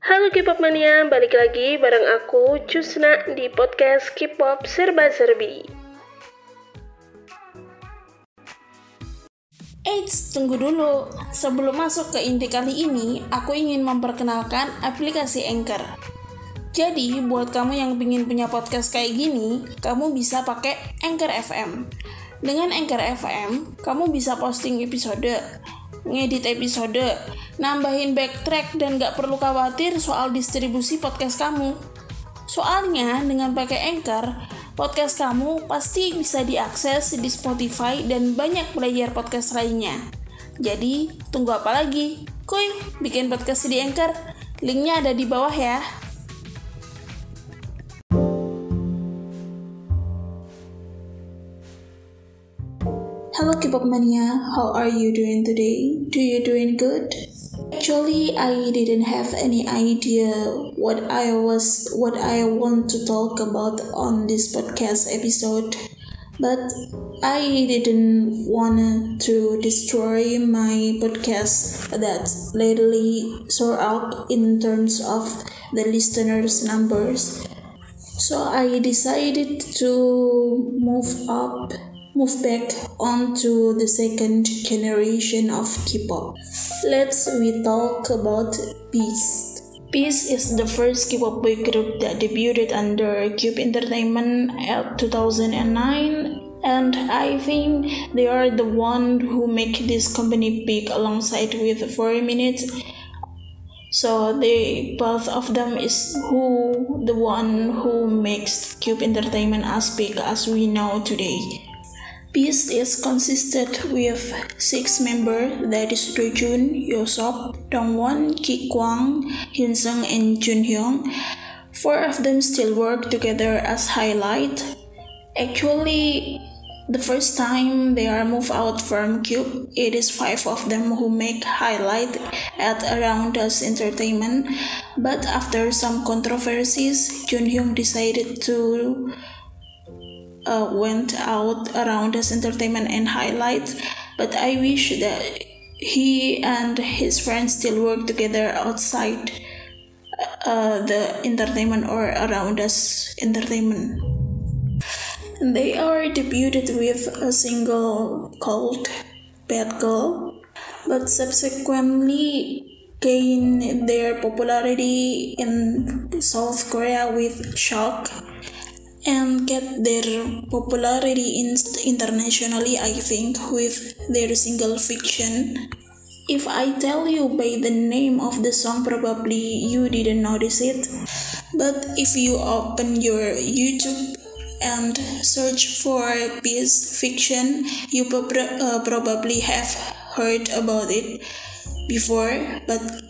Halo K-pop mania, balik lagi bareng aku Cusna di podcast K-pop Serba Serbi. Eits, tunggu dulu. Sebelum masuk ke inti kali ini, aku ingin memperkenalkan aplikasi Anchor. Jadi, buat kamu yang ingin punya podcast kayak gini, kamu bisa pakai Anchor FM. Dengan Anchor FM, kamu bisa posting episode, ngedit episode, nambahin backtrack, dan gak perlu khawatir soal distribusi podcast kamu. Soalnya, dengan pakai Anchor, podcast kamu pasti bisa diakses di Spotify dan banyak player podcast lainnya. Jadi, tunggu apa lagi? Kuy, bikin podcast di Anchor. Linknya ada di bawah ya. Hello mania, how are you doing today? Do you doing good? Actually, I didn't have any idea what I was what I want to talk about on this podcast episode, but I didn't want to destroy my podcast that lately soar up in terms of the listeners numbers. So I decided to move up move back onto the second generation of K-pop. Let's we talk about Beast. Beast is the first K-pop boy group that debuted under Cube Entertainment at 2009 and I think they are the one who make this company big alongside with 4 minutes so they both of them is who the one who makes Cube Entertainment as big as we know today. Beast is consisted with six members that is Dojun, Yosop, Dongwon, Ki Kwang, Hyunsung, and Junhyung. Four of them still work together as highlight. Actually, the first time they are moved out from Cube, it is five of them who make highlight at Around Us Entertainment. But after some controversies, Junhyung decided to uh, went out Around Us Entertainment and highlights but i wish that he and his friends still work together outside uh, the entertainment or around us entertainment. They are debuted with a single called bad girl but subsequently gained their popularity in south korea with shock and get their popularity in internationally i think with their single fiction. If i tell you by the name of the song probably you didn't notice it. But if you open your youtube and search for Beast fiction you uh, probably have heard about it before. But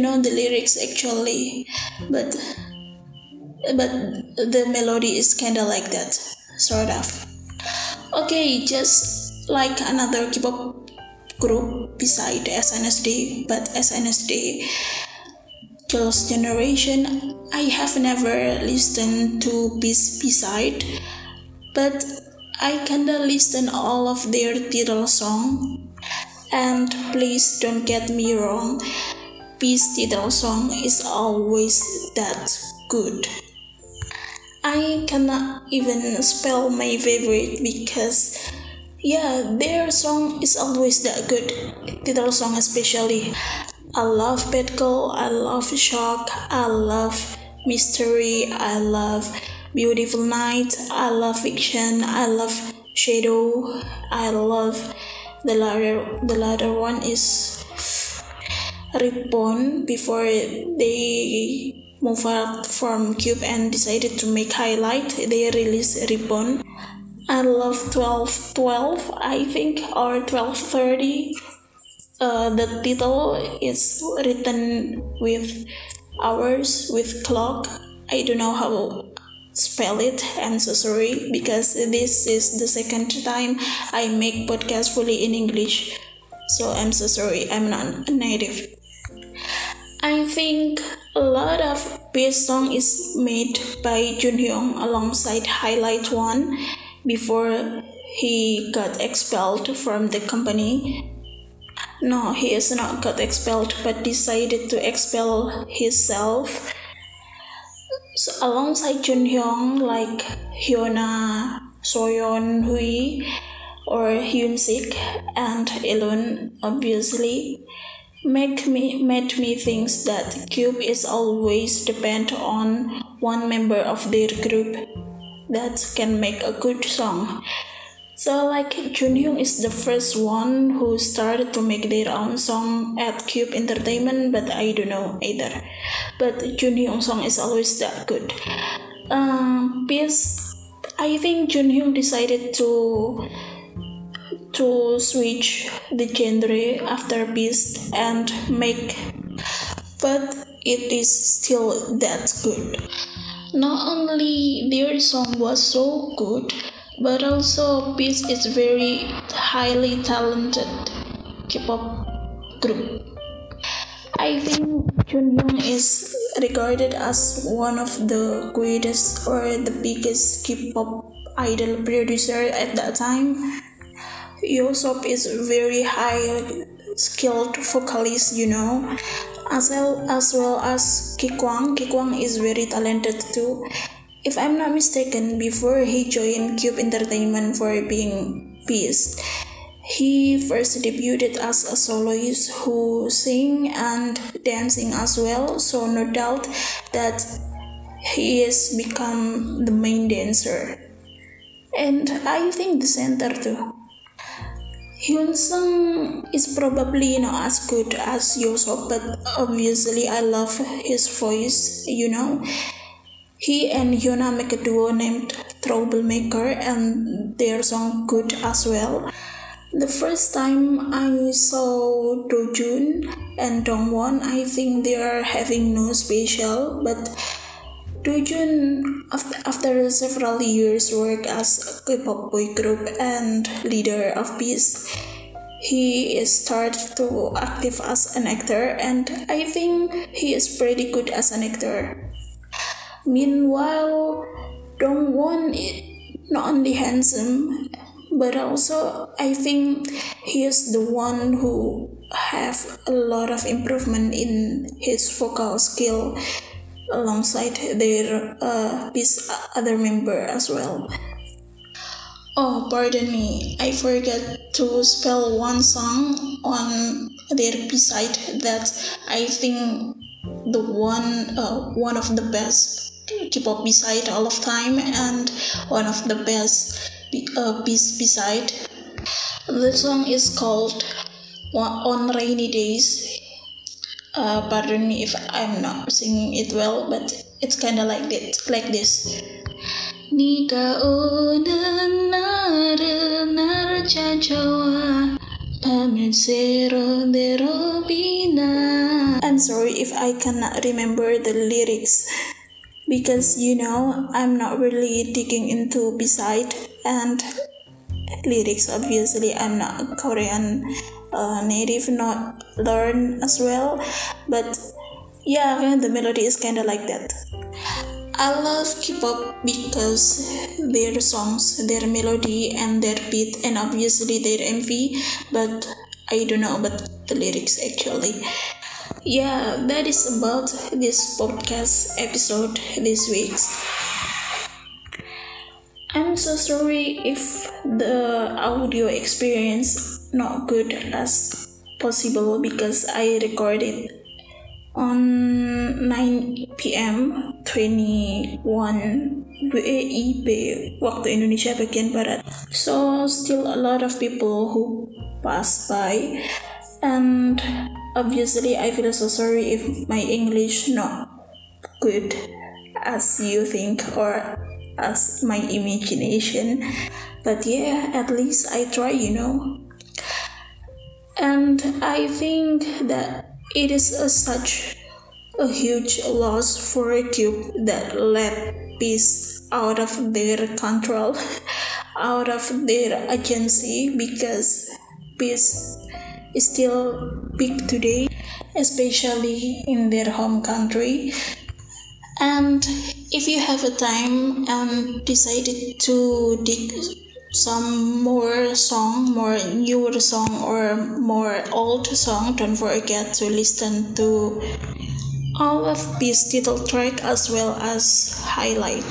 na know the lyrics actually, but but the melody is kinda like that, sort of. Okay, just like another K-pop group beside SNSD, but SNSD Girls' Generation, I have never listened to Beast beside, but I kinda listen all of their title song. And please don't get me wrong, Beast title song is always that good. I cannot even spell my favorite because yeah, their song is always that good. Title song especially. I love Bad Girl, I love Shock, I love Mystery, I love Beautiful Night, I love Fiction, I love Shadow, I love the latter the latter one is Reborn before they move out from Cube and decided to make highlight. They released Reborn. I love 12 12 I think or 1230 uh, the title is written with hours with clock. I don't know how spell it I'm so sorry because this is the second time I make podcast fully in English. So I'm so sorry I'm not a native I think a lot of bass song is made by Junhyung alongside Highlight One before he got expelled from the company. No, he is not got expelled but decided to expel himself. So alongside Junhyung like Hyuna, Soyeon Hui, or Hyun Sik and Ilhoon obviously make me made me think that Cube is always depend on one member of their group that can make a good song. So like Junhyung is the first one who started to make their own song at Cube Entertainment, but I don't know either. But Junhyung song is always that good. Um, because I think Junhyung decided to to switch the genre after Beast and make, but it is still that good. Not only their song was so good, but also Beast is very highly talented K-pop group. I think Junhyung is regarded as one of the greatest or the biggest K-pop idol producer at that time Yosop is very high skilled vocalist, you know, as well as well as Kikwang. Kikwang is very talented too. If I'm not mistaken, before he joined Cube Entertainment for being Beast, he first debuted as a soloist who sing and dancing as well. So no doubt that he has become the main dancer. And I think the center too. Hyun Sung is probably not as good as Yosop, but obviously I love his voice, you know. He and Hyuna make a duo named Troublemaker and their song good as well. The first time I saw Dojun and Dongwon, I think they are having no special, but Dojun, after several years work as a K-pop boy group and leader of Beast, he started to active as an actor and I think he is pretty good as an actor. Meanwhile, Dongwon is not only handsome but also I think he is the one who have a lot of improvement in his vocal skill alongside their uh, this other member as well. Oh, pardon me, I forgot to spell one song on their B-side that I think the one uh, one of the best K-pop B-side all of time and one of the best B, uh, B-side. The song is called On Rainy Days uh, pardon me if I'm not singing it well, but it's kind of like this, like this. Nika I'm sorry if I cannot remember the lyrics because you know I'm not really digging into beside and lyrics obviously I'm not Korean uh, native not learn as well but yeah the melody is kind of like that I love K-pop because their songs, their melody, and their beat, and obviously their MV. But I don't know about the lyrics actually. Yeah, that is about this podcast episode this week. I'm so sorry if the audio experience not good as possible because I recorded on 9 p.m. 21 WIB waktu Indonesia bagian barat. So still a lot of people who pass by and obviously I feel so sorry if my English not good as you think or as my imagination but yeah, at least I try, you know. And I think that it is a, such a huge loss for a cube that let Beast out of their control, out of their agency because Beast is still big today, especially in their home country. And if you have a time and decided to dig some more song, more newer song or more old song, don't forget to listen to all of this title track as well as highlight.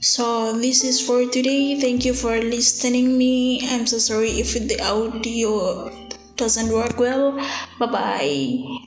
So this is for today. Thank you for listening me. I'm so sorry if the audio doesn't work well. Bye bye.